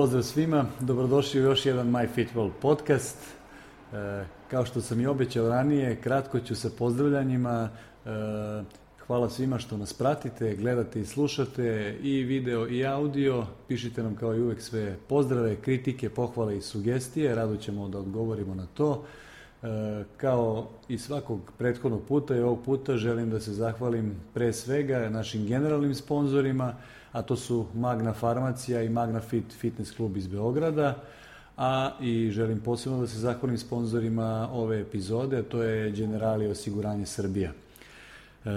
pozdrav svima, dobrodošli u još jedan My Fit World podcast. E, kao što sam i obećao ranije, kratko ću sa pozdravljanjima. E, hvala svima što nas pratite, gledate i slušate i video i audio. Pišite nam kao i uvek sve pozdrave, kritike, pohvale i sugestije. Rado ćemo da odgovorimo na to. E, kao i svakog prethodnog puta i ovog puta želim da se zahvalim pre svega našim generalnim sponzorima, a to su Magna Farmacija i Magna Fit Fitness klub iz Beograda, a i želim posebno da se zahvalim sponzorima ove epizode, a to je Generali osiguranje Srbija. E,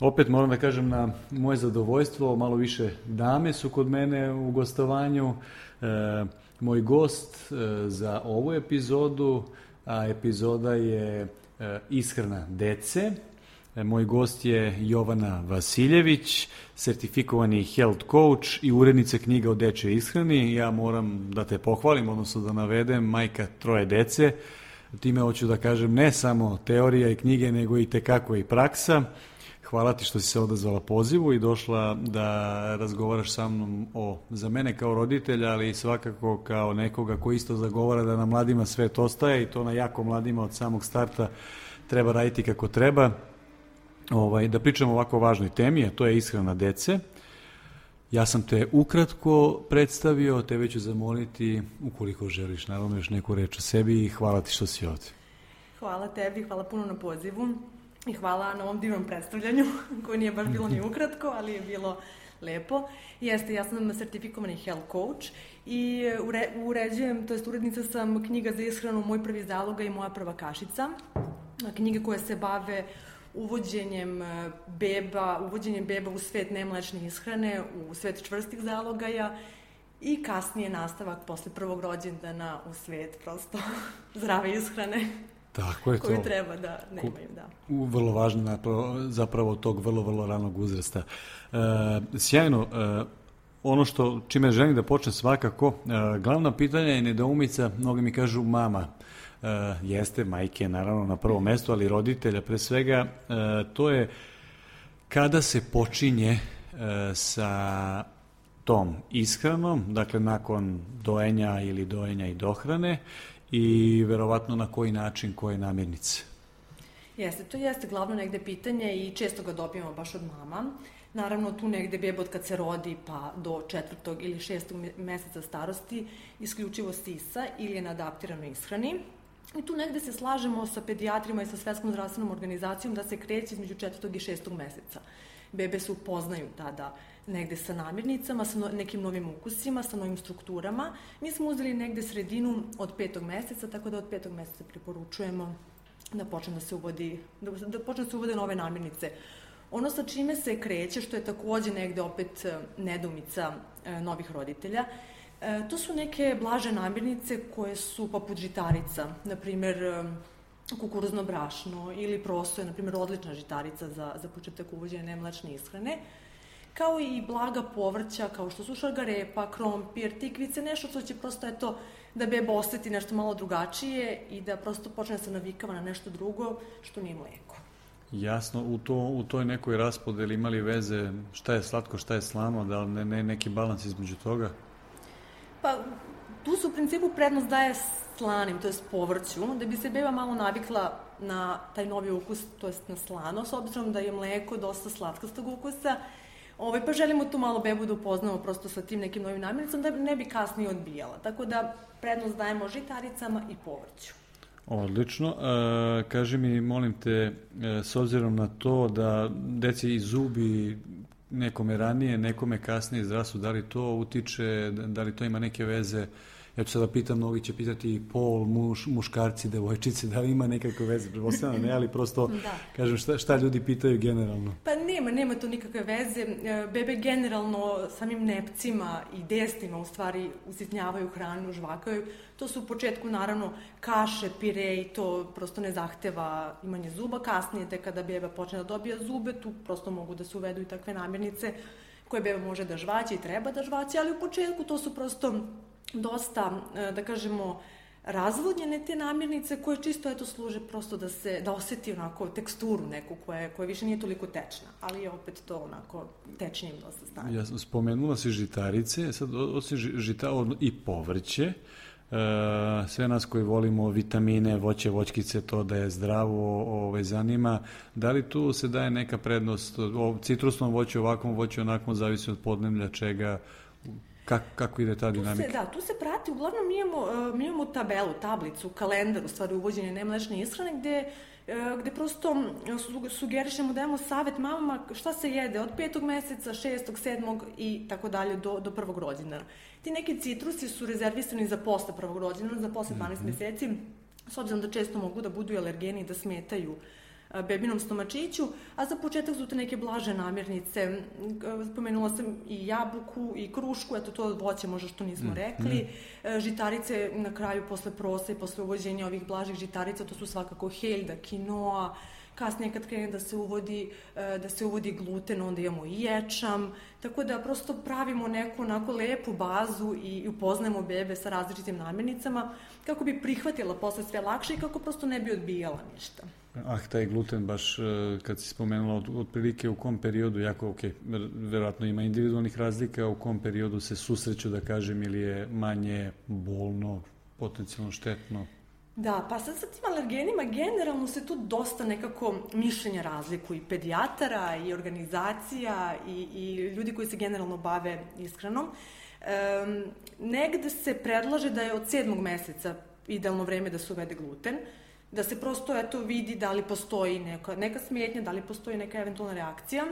opet moram da kažem na moje zadovoljstvo, malo više dame su kod mene u gostovanju. E, moj gost e, za ovu epizodu, a epizoda je e, ishrana dece, moj gost je Jovana Vasiljević, sertifikovani health coach i urednica knjiga o deče ishrani. Ja moram da te pohvalim, odnosno da navedem majka troje dece. Time hoću da kažem ne samo teorija i knjige, nego i tekako i praksa. Hvala ti što si se odazvala pozivu i došla da razgovaraš sa mnom o, za mene kao roditelja, ali i svakako kao nekoga koji isto zagovara da na mladima svet ostaje i to na jako mladima od samog starta treba raditi kako treba ovaj, da pričamo o ovako važnoj temi, a to je ishrana dece. Ja sam te ukratko predstavio, tebe ću zamoliti, ukoliko želiš, naravno još neku reč o sebi i hvala ti što si ovde. Hvala tebi, hvala puno na pozivu i hvala na ovom divnom predstavljanju, koje nije baš bilo ni ukratko, ali je bilo lepo. Jeste, ja sam sertifikovani health coach i ure, uređujem, to jest urednica sam knjiga za ishranu Moj prvi zaloga i Moja prva kašica. Knjige koje se bave uvođenjem e, beba, uvođenjem beba u svet nemlačne ishrane, u svet čvrstih zalogaja i kasnije nastavak posle prvog rođendana u svet prosto zdrave ishrane. Tako je koju to. treba da nemaju, da. Vrlo važno zapravo tog vrlo, vrlo ranog uzrasta. E, sjajno, e, ono što čime želim da počnem svakako, e, glavna pitanja je nedoumica, mnogi mi kažu mama, uh, jeste majke naravno na prvom mestu, ali roditelja pre svega, uh, to je kada se počinje uh, sa tom ishranom, dakle nakon dojenja ili dojenja i dohrane i verovatno na koji način, koje namirnice. Jeste, to jeste glavno negde pitanje i često ga dobijamo baš od mama. Naravno, tu negde beba od kad se rodi pa do četvrtog ili šestog meseca starosti isključivo sisa ili je na adaptiranoj ishrani. I tu negde se slažemo sa pedijatrima i sa Svetskom zdravstvenom organizacijom da se kreće između četvrtog i šestog meseca. Bebe se upoznaju tada negde sa namirnicama, sa nekim novim ukusima, sa novim strukturama. Mi smo uzeli negde sredinu od petog meseca, tako da od petog meseca preporučujemo da počne da se uvodi, da, da počne da se uvode nove namirnice. Ono sa čime se kreće, što je takođe negde opet eh, nedumica eh, novih roditelja, E, to su neke blaže namirnice koje su poput žitarica, na primer e, kukuruzno brašno ili prosto je, na primer, odlična žitarica za, za početak uvođenja nemlačne ishrane, kao i blaga povrća kao što su šargarepa, krompir, tikvice, nešto što će prosto, eto, da beba oseti nešto malo drugačije i da prosto počne da se navikava na nešto drugo što nije mleko. Jasno, u, to, u toj nekoj raspodeli imali veze šta je slatko, šta je slano, da ne, ne, neki balans između toga? Se u principu prednost daje slanim, to je povrću, da bi se beba malo navikla na taj novi ukus, to je na slano, s obzirom da je mleko dosta slatkastog ukusa, ovaj, pa želimo tu malo bebu da upoznamo prosto sa tim nekim novim namirnicom da ne bi kasnije odbijala. Tako da prednost dajemo žitaricama i povrću. Odlično. E, kaži mi, molim te, e, s obzirom na to da deci i zubi nekome ranije, nekome kasnije zdravstvo, da li to utiče, da li to ima neke veze Ja ću sada da pitam, mnogi će pitati pol, muš, muškarci, devojčice, da li ima nekakve veze, prepostavljamo ne, ali prosto, da. kažem, šta, šta ljudi pitaju generalno? Pa nema, nema to nikakve veze. E, bebe generalno samim nepcima i destima u stvari usitnjavaju hranu, žvakaju. To su u početku naravno kaše, pire i to prosto ne zahteva imanje zuba. Kasnije, te kada beba počne da dobija zube, tu prosto mogu da se uvedu i takve namirnice koje beba može da žvaće i treba da žvaće, ali u početku to su prosto dosta, e, da kažemo, razvodnjene te namirnice koje čisto eto služe prosto da se da oseti onako teksturu neku koja koja više nije toliko tečna, ali je opet to onako tečnijim dosta stanje. Ja spomenula si žitarice, sad osim žita i povrće, E, sve nas koji volimo vitamine, voće, voćkice, to da je zdravo, ovaj, zanima. Da li tu se daje neka prednost o citrusnom voću, ovakvom voću, onakvom, zavisi od podnemlja, čega, Kako, kako ide ta dinamika? Tu se, da, tu se prati, uglavnom mi imamo, e, mi imamo tabelu, tablicu, kalendar, u stvari uvođenje nemlečne ishrane, gde E, gde prosto sugerišemo, dajemo savet mamama šta se jede od petog meseca, šestog, sedmog i tako dalje do, do prvog rođendana. Ti neki citrusi su rezervisani za posle prvog rođendana, za posle 12 mm -hmm. meseci, s obzirom da često mogu da budu alergeni i da smetaju uh, bebinom stomačiću, a za početak su te neke blaže namirnice. Spomenula sam i jabuku i krušku, eto to voće možda što nismo mm, rekli. Mm. Žitarice na kraju posle prosa i posle uvođenja ovih blažih žitarica, to su svakako heljda, kinoa, kasnije kad krene da se uvodi da se uvodi gluten, onda imamo i ječam, tako da prosto pravimo neku onako lepu bazu i upoznajemo bebe sa različitim namirnicama kako bi prihvatila posle sve lakše i kako prosto ne bi odbijala ništa. Ah, taj gluten baš e, kad si spomenula otprilike u kom periodu, jako ok, verovatno ima individualnih razlika, u kom periodu se susreću da kažem ili je manje bolno, potencijalno štetno? Da, pa sad sa tim alergenima generalno se tu dosta nekako mišljenja razliku i pedijatara i organizacija i, i ljudi koji se generalno bave ishranom. Um, negde se predlaže da je od sedmog meseca idealno vreme da se uvede gluten, da se prosto eto vidi da li postoji neka, neka smetnja, da li postoji neka eventualna reakcija.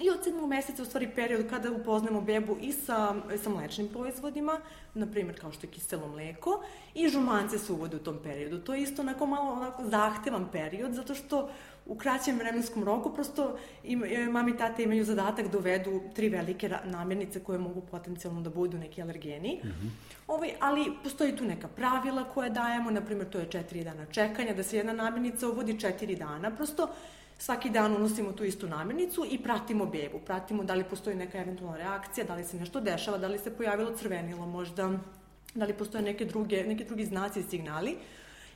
I od sedmog meseca u stvari period kada upoznamo bebu i sa, sa mlečnim proizvodima, na primjer kao što je kiselo mleko, i žumance se uvode u tom periodu. To je isto onako malo onako zahtevan period, zato što u kraćem vremenskom roku prosto im, e, mami i tate imaju zadatak da uvedu tri velike namirnice koje mogu potencijalno da budu neki alergeni. Mm -hmm. ovaj, ali postoji tu neka pravila koje dajemo, na primjer to je četiri dana čekanja, da se jedna namirnica uvodi četiri dana, prosto svaki dan unosimo tu istu namirnicu i pratimo bebu, pratimo da li postoji neka eventualna reakcija, da li se nešto dešava, da li se pojavilo crvenilo možda, da li postoje neke druge, neke drugi znaci i signali.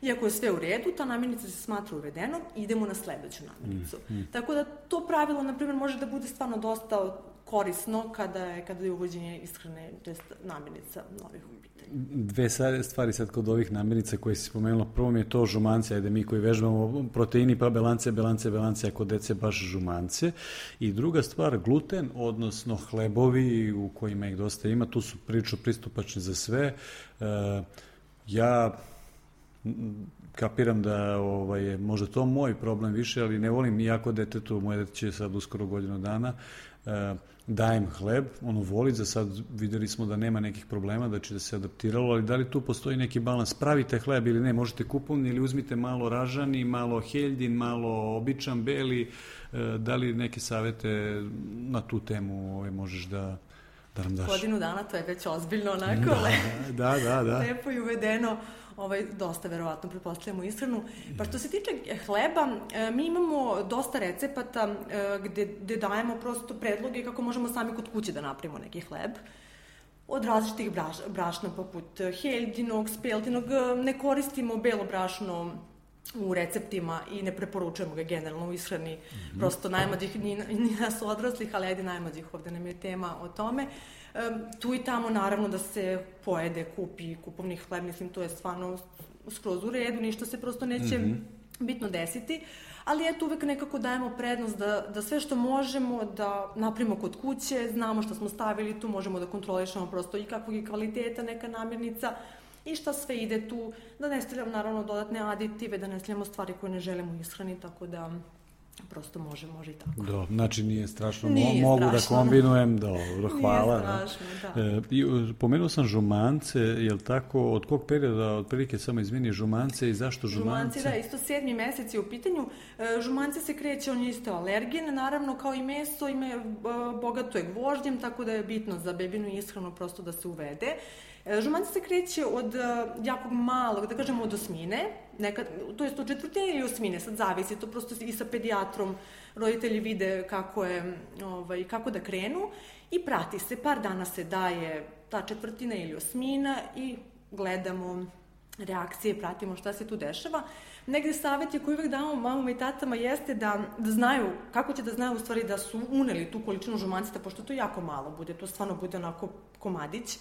Iako je sve u redu, ta namirnica se smatra uvedenom idemo na sledeću namirnicu. Mm, mm. Tako da to pravilo, na primjer, može da bude stvarno dosta korisno kada je, kada je uvođenje ishrane, to je namirnica novih u pitanju. Dve stvari sad kod ovih namirnica koje si spomenula. Prvo mi je to žumance, ajde mi koji vežbamo proteini pa belance, belance, belance, ako dece baš žumance. I druga stvar, gluten, odnosno hlebovi u kojima ih dosta ima, tu su prilično pristupačni za sve. E, ja kapiram da ovaj, je možda to moj problem više, ali ne volim jako detetu, moje dete će sad uskoro godinu dana, e, dajem hleb, ono voli, za sad videli smo da nema nekih problema, da će da se adaptiralo, ali da li tu postoji neki balans? Pravite hleb ili ne, možete kupovni ili uzmite malo ražani, malo heljdin, malo običan beli, e, da li neke savete na tu temu ovaj, možeš da, da nam daš? Godinu dana to je već ozbiljno onako, da, da, da, da. lepo i uvedeno ovaj, dosta verovatno pretpostavljamo ishranu. Pa što se tiče hleba, e, mi imamo dosta recepata e, gde, gde dajemo prosto predloge kako možemo sami kod kuće da napravimo neki hleb od različitih braš, brašna poput heldinog, speltinog, ne koristimo belo brašno u receptima i ne preporučujemo ga generalno u ishrani, mm -hmm. prosto najmlađih, ni, ni nas odraslih, ali ajde najmlađih, ovde nam je tema o tome. Uh, tu i tamo naravno da se pojede, kupi kupovni hleb, mislim to je stvarno skroz u redu, ništa se prosto neće mm -hmm. bitno desiti, ali eto uvek nekako dajemo prednost da, da sve što možemo da napravimo kod kuće, znamo šta smo stavili tu, možemo da kontrolišemo prosto i kakvog je kvaliteta neka namirnica i šta sve ide tu, da ne stavljamo naravno dodatne aditive, da ne stavljamo stvari koje ne želimo ishrani, tako da prosto može, može i tako. Do, znači nije strašno, nije mogu da strašno. da kombinujem, dobro, hvala. Nije strašno, da. E, i, pomenuo sam žumance, je li tako, od kog perioda, otprilike samo izmini žumance i zašto žumance? Žumance, da, isto sedmi mesec je u pitanju. E, žumance se kreće, on je isto alergen, naravno kao i meso, ime bogato je gvožđem, tako da je bitno za bebinu ishranu prosto da se uvede. E, žumance se kreće od e, jakog malog, da kažemo od osmine, nekad, to je od četvrtine ili osmine, sad zavisi, to prosto i sa pedijatrom roditelji vide kako je, ovaj, kako da krenu i prati se, par dana se daje ta četvrtina ili osmina i gledamo reakcije, pratimo šta se tu dešava. Negde savjet je koji uvek damo mamama i tatama jeste da, da znaju, kako će da znaju u stvari da su uneli tu količinu žumancita, pošto to jako malo bude, to stvarno bude onako komadić,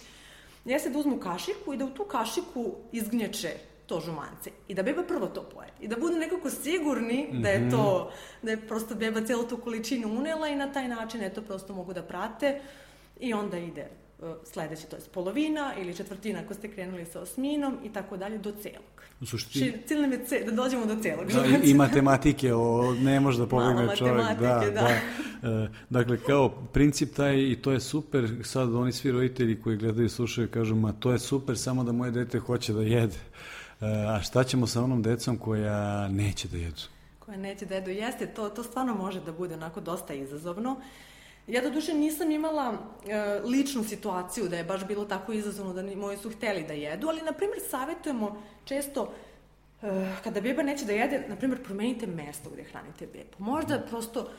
jeste da uzmu kašiku i da u tu kašiku izgnječe to žumance. I da beba prvo to poje. I da budu nekako sigurni da je to, mhm. da je prosto beba cijelu tu količinu unela i na taj način, eto, prosto mogu da prate i onda ide sledeći, to je polovina ili četvrtina ako ste krenuli sa osminom i tako dalje do celog. U suštini... Cilj nam je ce, da dođemo do celog. Da, i, i matematike, o, ne može da pobegne čovjek. Da, da. da. E, dakle, kao princip taj i to je super, sad oni svi roditelji koji gledaju i slušaju kažu, ma to je super, samo da moje dete hoće da jede. E, a šta ćemo sa onom decom koja neće da jedu? Koja neće da jedu, jeste, to, to stvarno može da bude onako dosta izazovno. Uh, Ja do duše nisam imala e, ličnu situaciju da je baš bilo tako izazovno da ni, moji su hteli da jedu, ali na primjer savjetujemo često e, kada beba neće da jede, na primjer promenite mesto gde hranite bebu. Možda prosto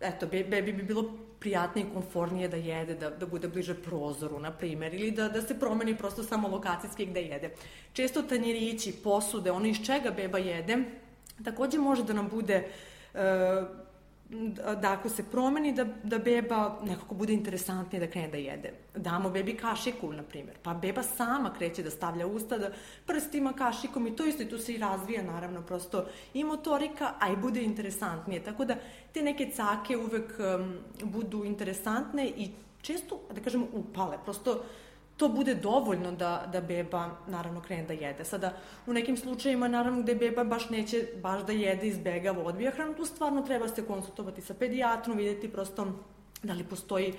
eto, bebi bi bilo prijatnije i konfornije da jede, da, da bude bliže prozoru, na primjer, ili da, da se promeni prosto samo lokacijski gde jede. Često tanjirići, posude, ono iz čega beba jede, takođe može da nam bude e, da ako se promeni da, da beba nekako bude interesantnije da krene da jede. Damo bebi kašiku, na primjer, pa beba sama kreće da stavlja usta, da prstima kašikom i to isto i tu se i razvija naravno prosto i motorika, a i bude interesantnije. Tako da te neke cake uvek um, budu interesantne i često, da kažemo, upale. Prosto uh, to bude dovoljno da, da beba naravno krene da jede. Sada, u nekim slučajima, naravno, gde beba baš neće baš da jede, izbegava, odbija hranu, tu stvarno treba se konsultovati sa pedijatrom, videti prosto da li postoji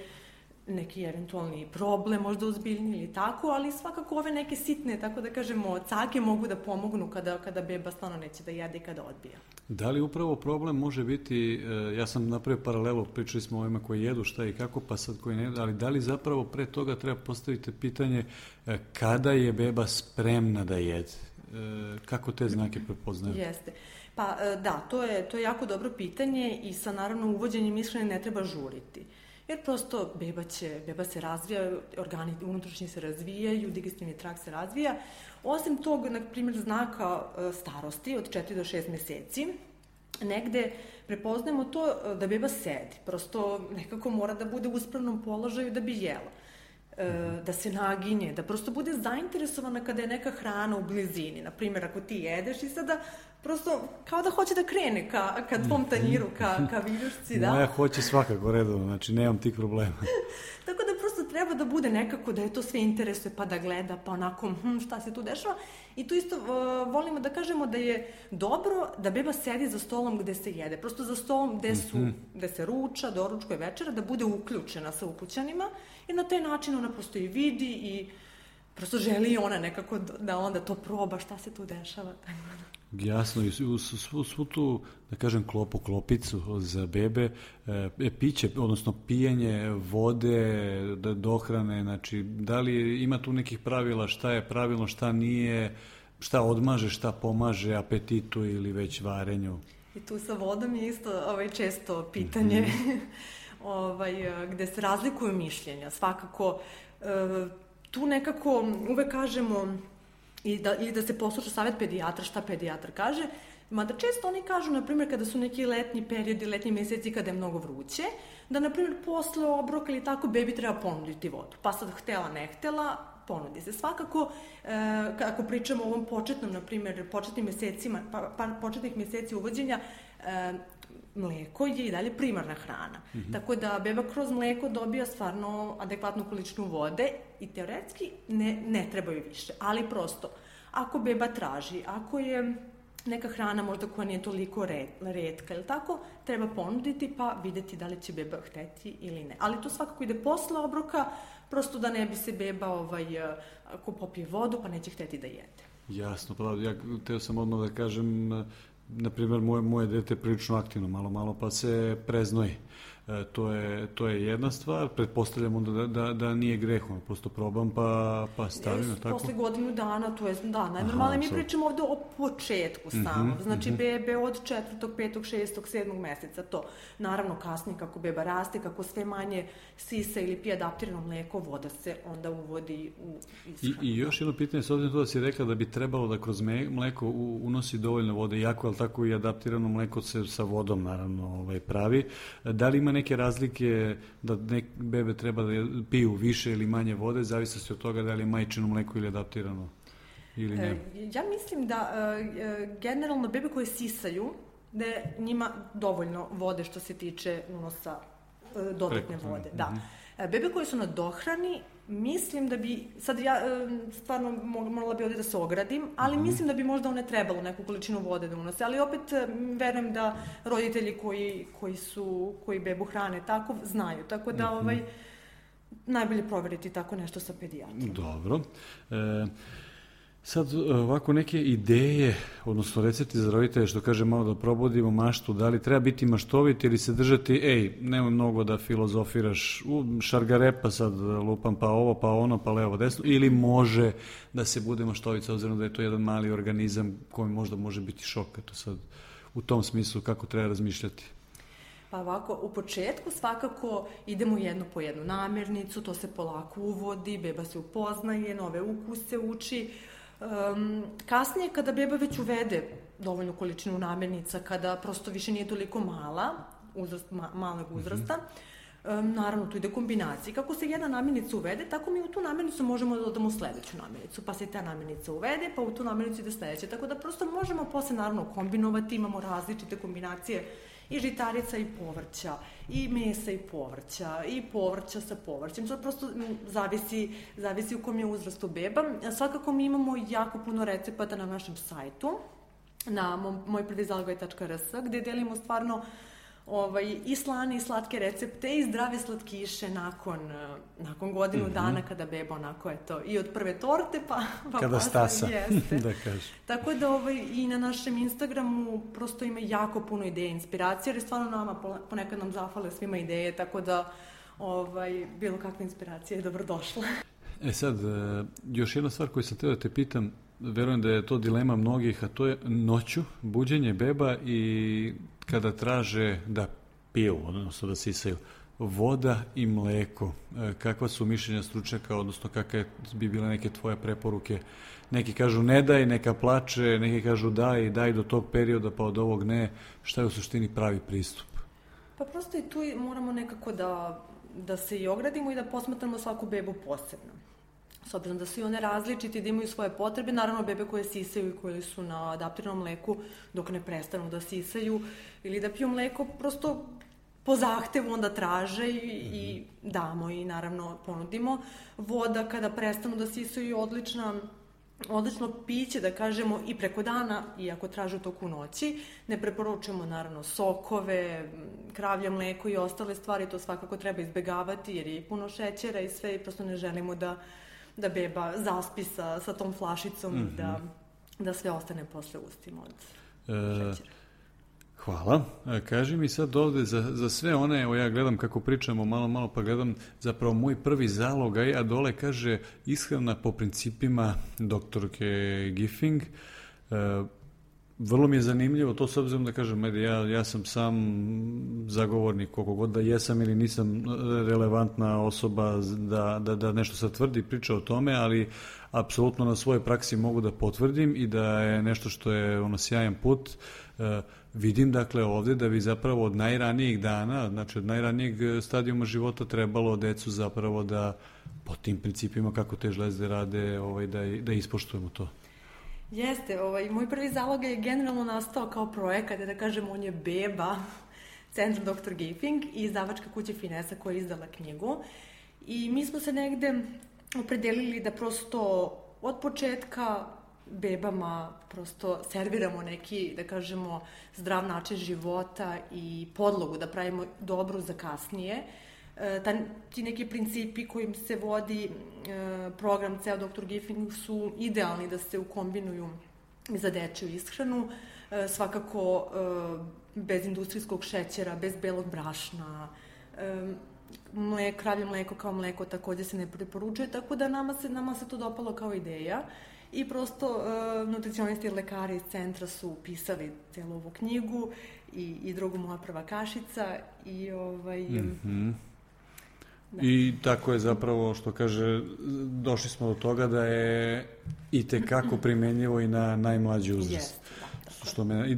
neki eventualni problem, možda uzbiljni ili tako, ali svakako ove neke sitne, tako da kažemo, cake mogu da pomognu kada, kada beba stvarno neće da jede i kada odbija. Da li upravo problem može biti, e, ja sam napravio paralelu, pričali smo o ovima koji jedu šta i kako, pa sad koji ne jedu, ali da li zapravo pre toga treba postaviti pitanje e, kada je beba spremna da jede? E, kako te znake prepoznaju? Jeste. Pa da, to je, to je jako dobro pitanje i sa naravno uvođenjem mišljenja ne treba žuriti. Jer prosto beba, će, beba se razvija, organi unutrašnji se razvijaju, digestivni trak se razvija. Osim tog, na primjer, znaka e, starosti od 4 do 6 meseci, negde prepoznajemo to e, da beba sedi. Prosto nekako mora da bude u uspravnom položaju da bi jela. E, da se naginje, da prosto bude zainteresovana kada je neka hrana u blizini. Naprimjer, ako ti jedeš i sada prosto kao da hoće da krene ka, ka tvom mhm. tanjiru, ka, ka viljušci, da? Moja hoće svakako redovno, znači nemam tih problema. Tako da prosto treba da bude nekako da je to sve interesuje, pa da gleda, pa onako, hm, šta se tu dešava. I tu isto uh, volimo da kažemo da je dobro da beba sedi za stolom gde se jede. Prosto za stolom gde, su, mm -hmm. gde se ruča, doručkuje večera, da bude uključena sa ukućanima, jer na taj način ona prosto i vidi i prosto želi ona nekako da onda to proba šta se tu dešava. Jasno, i svu, svu, svu tu, da kažem, klopu, klopicu za bebe, e, piće, odnosno pijenje vode, da, dohrane, znači, da li ima tu nekih pravila, šta je pravilno, šta nije, šta odmaže, šta pomaže apetitu ili već varenju? I tu sa vodom je isto ovaj, često pitanje mm -hmm. ovaj, gde se razlikuju mišljenja. Svakako, e, tu nekako uvek kažemo i da, ili da se posluša savet pedijatra, šta pedijatar kaže, Mada često oni kažu, na primjer, kada su neki letnji periodi, letnji meseci kada je mnogo vruće, da, na primjer, posle obroka ili tako, bebi treba ponuditi vodu. Pa sad htela, ne htela, ponudi se. Svakako, e, ako pričamo o ovom početnom, na primjer, početnim mesecima, pa, pa početnih meseci uvođenja, e, mleko je i dalje primarna hrana. Mm -hmm. Tako da beba kroz mleko dobija stvarno adekvatnu količinu vode i teoretski ne, ne trebaju više. Ali prosto, ako beba traži, ako je neka hrana možda koja nije toliko red, redka ili tako, treba ponuditi pa videti da li će beba hteti ili ne. Ali to svakako ide posle obroka, prosto da ne bi se beba, ovaj, ako popije vodu, pa neće hteti da jede. Jasno, pa ja teo sam odmah da kažem, na primjer, moje, moje dete prilično aktivno, malo, malo, pa se preznoji. E, to, je, to je jedna stvar. Pretpostavljam onda da, da, da nije greh, ono, prosto probam pa, pa stavim. Yes, tako? Posle godinu dana, to je, da, najnormalno. Mi pričamo ovde o početku mhm, samo. Mm -hmm, znači, mm -hmm. bebe od četvrtog, petog, šestog, sedmog meseca, to. Naravno, kasnije, kako beba raste, kako sve manje sisa ili pije adaptirano mleko, voda se onda uvodi u ishranu. I, I još jedno pitanje, s obzirom to da si rekla da bi trebalo da kroz mleko unosi dovoljno vode, jako, ali tako i adaptirano mleko se sa vodom, naravno, ovaj, pravi. Da li ima neke razlike da nek bebe treba da piju više ili manje vode, zavisnosti od toga da li je majčino mleko ili adaptirano? Ili ne? E, ja mislim da e, generalno bebe koje sisaju, da je njima dovoljno vode što se tiče unosa e, dodatne Preko, vode. Da. Mm -hmm. Bebe koje su na dohrani, mislim da bi, sad ja stvarno morala bi ovde da se ogradim, ali mm mislim da bi možda one trebalo neku količinu vode da unose, ali opet verujem da roditelji koji, koji su, koji bebu hrane tako, znaju, tako da mm -hmm. ovaj, najbolje proveriti tako nešto sa pedijatrom. Dobro. E, Sad e, ovako neke ideje, odnosno recepti za roditelje, što kaže malo da probudimo maštu, da li treba biti maštovit ili se držati, ej, nemoj mnogo da filozofiraš, u šargarepa sad lupam pa ovo, pa ono, pa levo, desno, ili može da se bude maštovit, obzirom da je to jedan mali organizam koji možda može biti šok, eto sad, u tom smislu kako treba razmišljati. Pa ovako, u početku svakako idemo jednu po jednu namirnicu, to se polako uvodi, beba se upoznaje, nove ukuse uči, Um, kasnije, kada beba već uvede dovoljnu količinu namirnica, kada prosto više nije toliko mala, uzrast, ma, malog mhm. uzrasta, mm -hmm. um, naravno tu ide kombinacija. Kako se jedna namirnica uvede, tako mi u tu namirnicu možemo da dodamo sledeću namirnicu, pa se ta namirnica uvede, pa u tu namirnicu ide sledeća. Tako da prosto možemo posle naravno kombinovati, imamo različite kombinacije i žitarica i povrća, i mesa i povrća, i povrća sa povrćem. To prosto zavisi, zavisi u kom je uzrastu beba. Svakako mi imamo jako puno recepata na našem sajtu, na mojprvizalgoj.rs, gde delimo stvarno uh, ovaj, i slane i slatke recepte i zdrave slatkiše nakon, eh, nakon godinu mm -hmm. dana kada beba onako je to i od prve torte pa, pa kada stasa, jeste. da kaže. Tako da ovaj, i na našem Instagramu prosto ima jako puno ideje, inspiracije, jer stvarno nama ponekad nam zafale svima ideje, tako da ovaj, bilo kakva inspiracija je dobrodošla. E sad, eh, još jedna stvar koju sam teo da te pitam, verujem da je to dilema mnogih, a to je noću, buđenje beba i kada traže da piju, odnosno da sisaju, voda i mleko. E, kakva su mišljenja stručnjaka, odnosno kakve bi bile neke tvoje preporuke? Neki kažu ne daj, neka plače, neki kažu daj, daj do tog perioda, pa od ovog ne. Šta je u suštini pravi pristup? Pa prosto i tu moramo nekako da, da se i ogradimo i da posmatramo svaku bebu posebno s obzirom da su i one različite da imaju svoje potrebe, naravno bebe koje sisaju i koje su na adaptiranom mleku dok ne prestanu da sisaju ili da piju mleko, prosto po zahtevu onda traže i, i mhm. damo i naravno ponudimo. Voda kada prestanu da sisaju je odlična odlično piće, da kažemo, i preko dana, iako traže u toku noći. Ne preporučujemo, naravno, sokove, kravlje mleko i ostale stvari, to svakako treba izbegavati, jer je i puno šećera i sve, i prosto ne želimo da da beba zaspi sa, sa tom flašicom mm -hmm. da, mhm. da sve ostane posle ustima od e, šećera. Hvala. E, kaži mi sad ovde za, za sve one, evo ja gledam kako pričamo malo, malo pa gledam zapravo moj prvi zalogaj, a dole kaže ishrana po principima doktorke Giffing. E, Vrlo mi je zanimljivo to s obzirom da kažem, ajde, ja, ja sam sam zagovornik koliko god da jesam ili nisam relevantna osoba da, da, da nešto sad tvrdi priča o tome, ali apsolutno na svojoj praksi mogu da potvrdim i da je nešto što je ono sjajan put. E, vidim dakle ovde da bi zapravo od najranijih dana, znači od najranijeg stadijuma života trebalo decu zapravo da po tim principima kako te žlezde rade ovaj, da, da ispoštujemo to. Jeste, ovaj, moj prvi zalog je generalno nastao kao projekat, da kažem, on je beba Centra Dr. Gaping i izdavačka kuća Finesa koja je izdala knjigu. I mi smo se negde opredelili da prosto od početka bebama prosto serviramo neki, da kažemo, zdrav način života i podlogu da pravimo dobru za kasnije. Uh, ta, ti neki principi kojim se vodi e, program ceo Dr. Giffing su idealni da se ukombinuju za dečju ishranu, e, svakako bez industrijskog šećera, bez belog brašna, mleko, kravlje mleko kao mleko takođe se ne preporučuje, tako da nama se, nama se to dopalo kao ideja i prosto uh, nutricionisti i lekari iz centra su pisali celu ovu knjigu i, i drugu moja prva kašica i ovaj... Mm -hmm. Da. I tako je zapravo, što kaže, došli smo do toga da je i tekako primenjivo i na najmlađi uzrast. Jeste, da. Što me, i,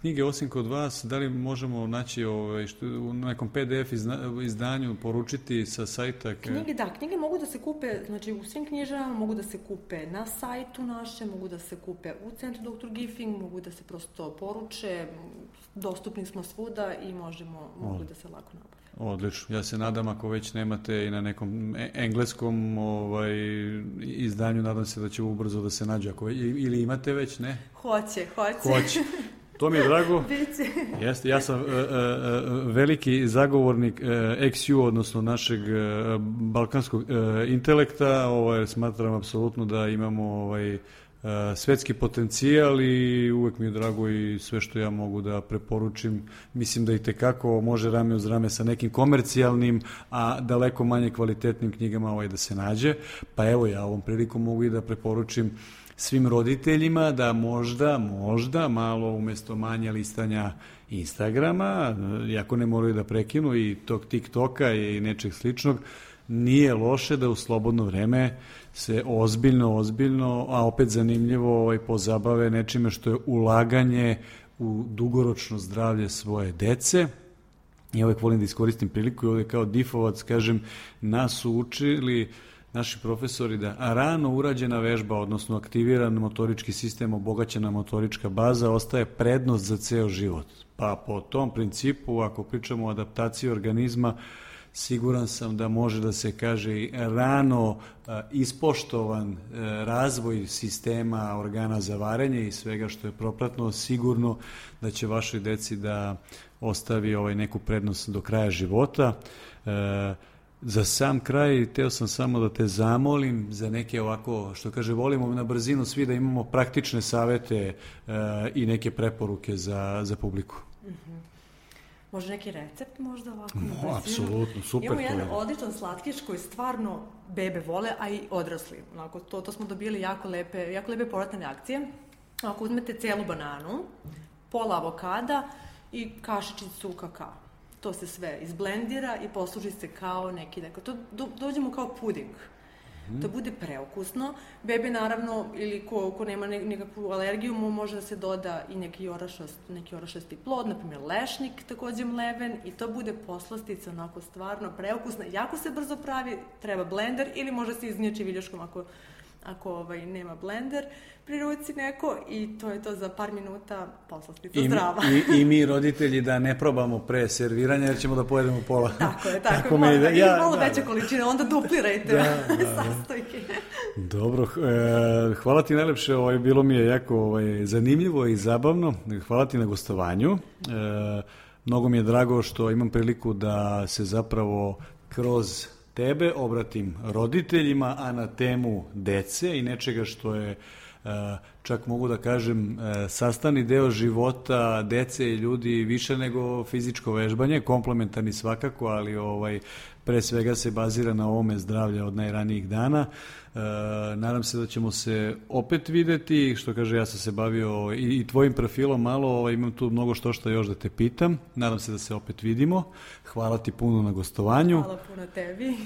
knjige osim kod vas, da li možemo naći ovaj, što, u nekom PDF izna, izdanju poručiti sa sajta? Knjige, da, knjige mogu da se kupe, znači u svim knjižama mogu da se kupe na sajtu naše, mogu da se kupe u centru Dr. Giffing, mogu da se prosto poruče, dostupni smo svuda i možemo, mogu da se lako nabaviti. Odlično. Ja se nadam ako već nemate i na nekom e, engleskom ovaj, izdanju, nadam se da će ubrzo da se nađe. Ako, ili imate već, ne? Hoće, hoće. Hoće. To mi je drago. Biće. Jeste, ja sam uh, uh, veliki zagovornik uh, XU, odnosno našeg uh, balkanskog uh, intelekta. Ovaj, smatram apsolutno da imamo ovaj, svetski potencijal i uvek mi je drago i sve što ja mogu da preporučim. Mislim da i tekako može rame uz rame sa nekim komercijalnim, a daleko manje kvalitetnim knjigama ovaj da se nađe. Pa evo ja ovom prilikom mogu i da preporučim svim roditeljima da možda, možda malo umesto manja listanja Instagrama, jako ne moraju da prekinu i tog TikToka i nečeg sličnog, nije loše da u slobodno vreme se ozbiljno, ozbiljno, a opet zanimljivo ovaj, pozabave nečime što je ulaganje u dugoročno zdravlje svoje dece. Ja uvek volim da iskoristim priliku i ovde kao difovac kažem, nas su učili naši profesori da rano urađena vežba, odnosno aktiviran motorički sistem, obogaćena motorička baza, ostaje prednost za ceo život. Pa po tom principu, ako pričamo o adaptaciji organizma, siguran sam da može da se kaže rano ispoštovan e, razvoj sistema organa za varenje i svega što je propratno, sigurno da će vašoj deci da ostavi ovaj neku prednost do kraja života. E, za sam kraj, teo sam samo da te zamolim za neke ovako, što kaže, volimo na brzinu svi da imamo praktične savete e, i neke preporuke za, za publiku. Mm -hmm. Može neki recept možda ovako? No, apsolutno, super. Imamo jedan odličan slatkiš koji stvarno bebe vole, a i odrasli. Onako, to, to smo dobili jako lepe, jako lepe povratne reakcije. Ako uzmete celu bananu, pola avokada i kašičicu kakao. To se sve izblendira i posluži se kao neki, dakle, to do, dođemo kao puding mm. da bude preukusno. Bebe naravno, ili ko, ko nema ne, nekakvu alergiju, mu može da se doda i neki orašast, neki orašasti plod, na primjer lešnik, takođe mleven, i to bude poslastica onako stvarno preukusna. Jako se brzo pravi, treba blender, ili može se iznjeći viljuškom ako ako ovaj, nema blender pri ruci neko i to je to za par minuta poslastica I, zdrava. I, I mi roditelji da ne probamo pre serviranja jer ćemo da pojedemo pola. Tako je, tako, tako je. Da, ja, malo da, veće da. količine, onda duplirajte da, da, da. sastojke. Dobro, e, hvala ti najlepše, ovaj, bilo mi je jako ovaj, zanimljivo i zabavno. Hvala ti na gostovanju. E, mnogo mi je drago što imam priliku da se zapravo kroz tebe obratim roditeljima, a na temu dece i nečega što je e, čak mogu da kažem e, sastani deo života dece i ljudi više nego fizičko vežbanje, komplementarni svakako, ali ovaj pre svega se bazira na ovome zdravlja od najranijih dana. E, nadam se da ćemo se opet videti, što kaže ja sam se bavio i, i tvojim profilom malo, ovaj, imam tu mnogo što što još da te pitam. Nadam se da se opet vidimo. Hvala ti puno na gostovanju. Hvala puno tebi.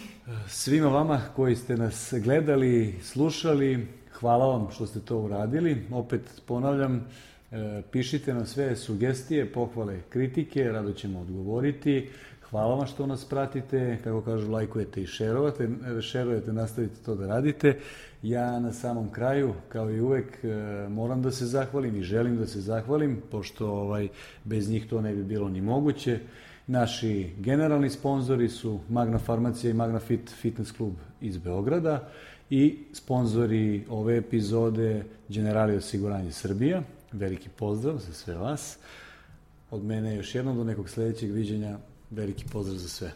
Svima vama koji ste nas gledali, slušali, hvala vam što ste to uradili. Opet ponavljam, e, pišite nam sve sugestije, pohvale, kritike, rado ćemo odgovoriti. Hvala vam što nas pratite, kako kažu, lajkujete i šerovate, šerujete, nastavite to da radite. Ja na samom kraju, kao i uvek, e, moram da se zahvalim i želim da se zahvalim, pošto ovaj, bez njih to ne bi bilo ni moguće. Naši generalni sponzori su Magna Farmacija i Magna Fit Fitness Klub iz Beograda i sponzori ove epizode Generali osiguranje Srbija. Veliki pozdrav za sve vas. Od mene još jednom do nekog sledećeg viđenja. Veliki pozdrav za sve.